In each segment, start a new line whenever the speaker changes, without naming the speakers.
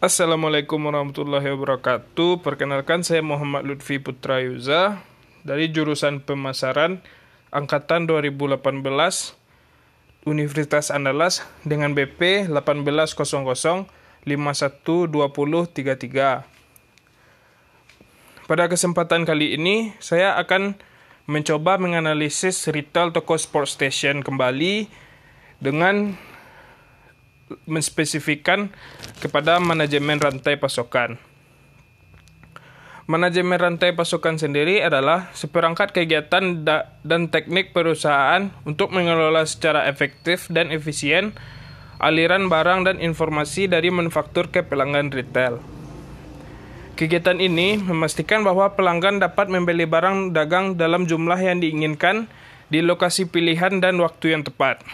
Assalamualaikum warahmatullahi wabarakatuh. Perkenalkan saya Muhammad Lutfi Putra Yuza dari jurusan pemasaran angkatan 2018 Universitas Andalas dengan BP 1800 Pada kesempatan kali ini saya akan mencoba menganalisis retail toko sport station kembali dengan menspesifikkan kepada manajemen rantai pasokan. Manajemen rantai pasokan sendiri adalah seperangkat kegiatan dan teknik perusahaan untuk mengelola secara efektif dan efisien aliran barang dan informasi dari manufaktur ke pelanggan retail. Kegiatan ini memastikan bahwa pelanggan dapat membeli barang dagang dalam jumlah yang diinginkan di lokasi pilihan dan waktu yang tepat.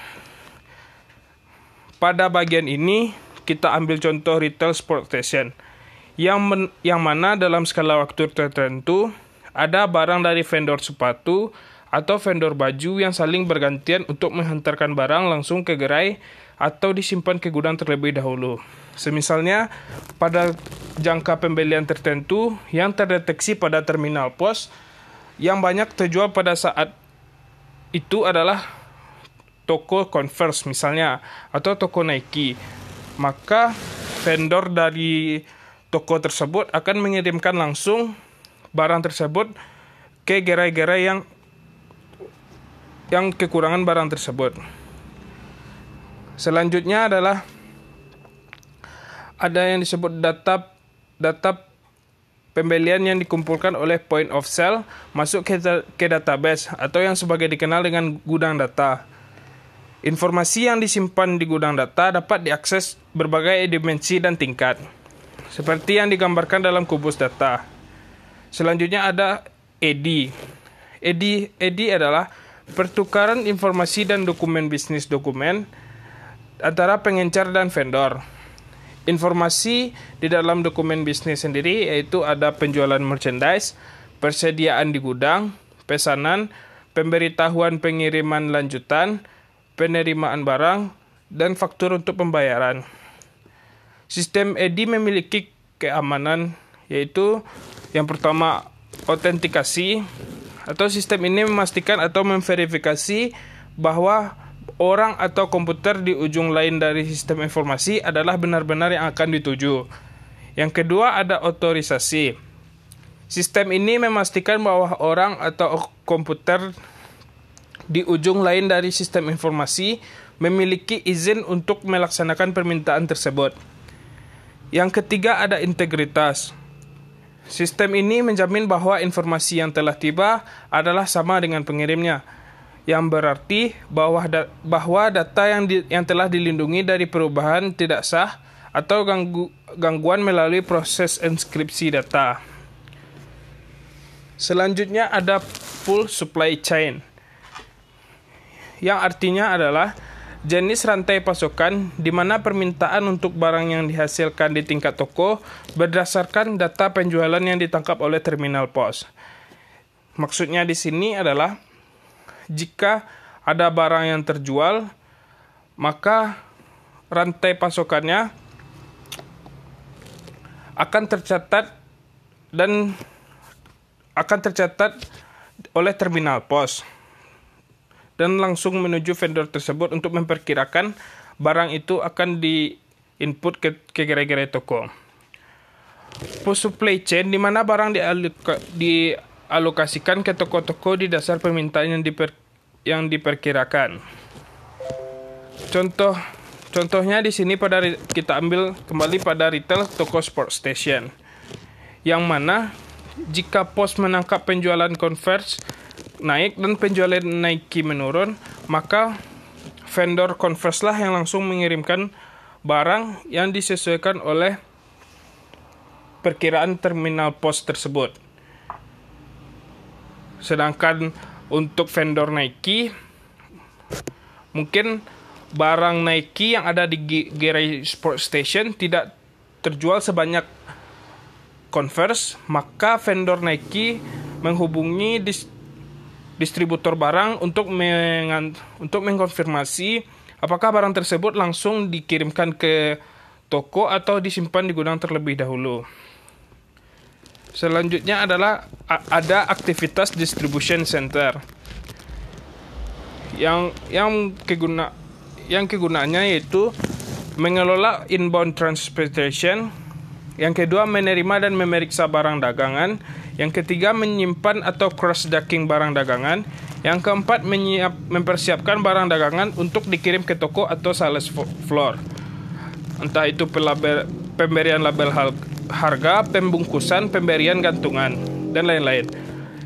Pada bagian ini, kita ambil contoh retail sport station, yang, men, yang mana dalam skala waktu tertentu ada barang dari vendor sepatu atau vendor baju yang saling bergantian untuk menghantarkan barang langsung ke gerai atau disimpan ke gudang terlebih dahulu. Semisalnya, pada jangka pembelian tertentu yang terdeteksi pada terminal pos, yang banyak terjual pada saat itu adalah toko Converse misalnya atau toko Nike, maka vendor dari toko tersebut akan mengirimkan langsung barang tersebut ke gerai-gerai yang yang kekurangan barang tersebut. Selanjutnya adalah ada yang disebut data data pembelian yang dikumpulkan oleh point of sale masuk ke, ke database atau yang sebagai dikenal dengan gudang data. Informasi yang disimpan di gudang data dapat diakses berbagai dimensi dan tingkat, seperti yang digambarkan dalam kubus data. Selanjutnya ada ED. ED, ED adalah pertukaran informasi dan dokumen bisnis dokumen antara pengencar dan vendor. Informasi di dalam dokumen bisnis sendiri yaitu ada penjualan merchandise, persediaan di gudang, pesanan, pemberitahuan pengiriman lanjutan, penerimaan barang, dan faktur untuk pembayaran. Sistem EDI memiliki keamanan, yaitu yang pertama autentikasi, atau sistem ini memastikan atau memverifikasi bahwa orang atau komputer di ujung lain dari sistem informasi adalah benar-benar yang akan dituju. Yang kedua ada otorisasi. Sistem ini memastikan bahwa orang atau komputer di ujung lain dari sistem informasi memiliki izin untuk melaksanakan permintaan tersebut. Yang ketiga ada integritas. Sistem ini menjamin bahwa informasi yang telah tiba adalah sama dengan pengirimnya, yang berarti bahwa da bahwa data yang di yang telah dilindungi dari perubahan tidak sah atau ganggu gangguan melalui proses inskripsi data. Selanjutnya ada full supply chain yang artinya adalah jenis rantai pasokan di mana permintaan untuk barang yang dihasilkan di tingkat toko berdasarkan data penjualan yang ditangkap oleh terminal pos. Maksudnya di sini adalah jika ada barang yang terjual, maka rantai pasokannya akan tercatat dan akan tercatat oleh terminal pos dan langsung menuju vendor tersebut untuk memperkirakan barang itu akan di input ke, ke gerai-gerai toko. Post supply chain di mana barang dialokasikan ke toko-toko di dasar permintaan yang diper, yang diperkirakan. Contoh contohnya di sini pada kita ambil kembali pada retail toko sport station. Yang mana jika pos menangkap penjualan Converse naik dan penjualan Nike menurun, maka vendor Converse lah yang langsung mengirimkan barang yang disesuaikan oleh perkiraan terminal pos tersebut. Sedangkan untuk vendor Nike mungkin barang Nike yang ada di gerai sport station tidak terjual sebanyak Converse, maka vendor Nike menghubungi distributor barang untuk mengant untuk mengkonfirmasi apakah barang tersebut langsung dikirimkan ke toko atau disimpan di gudang terlebih dahulu. Selanjutnya adalah ada aktivitas distribution center yang yang keguna yang kegunaannya yaitu mengelola inbound transportation, yang kedua menerima dan memeriksa barang dagangan, yang ketiga menyimpan atau cross docking barang dagangan, yang keempat menyiap, mempersiapkan barang dagangan untuk dikirim ke toko atau sales floor. Entah itu pelabel, pemberian label harga, pembungkusan, pemberian gantungan, dan lain-lain.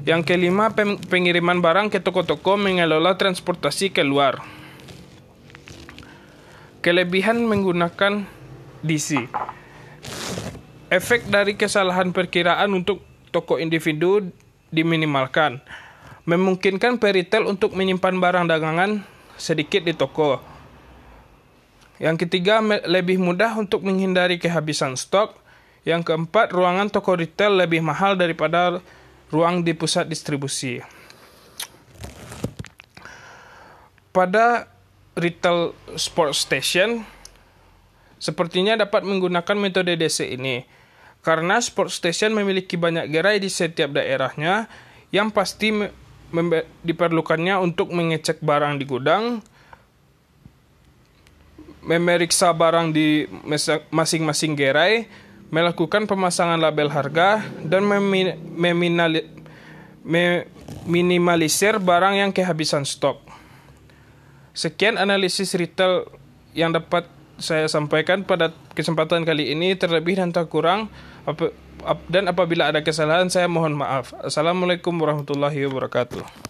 Yang kelima, pengiriman barang ke toko-toko mengelola transportasi keluar. Kelebihan menggunakan DC. Efek dari kesalahan perkiraan untuk toko individu diminimalkan. Memungkinkan peritel untuk menyimpan barang dagangan sedikit di toko. Yang ketiga, lebih mudah untuk menghindari kehabisan stok. Yang keempat, ruangan toko retail lebih mahal daripada ruang di pusat distribusi. Pada retail sport station sepertinya dapat menggunakan metode DC ini karena sport station memiliki banyak gerai di setiap daerahnya yang pasti diperlukannya untuk mengecek barang di gudang, memeriksa barang di masing-masing gerai, melakukan pemasangan label harga, dan meminimalisir barang yang kehabisan stok. Sekian analisis retail yang dapat saya sampaikan pada kesempatan kali ini terlebih dan tak kurang dan apabila ada kesalahan saya mohon maaf. Assalamualaikum warahmatullahi wabarakatuh.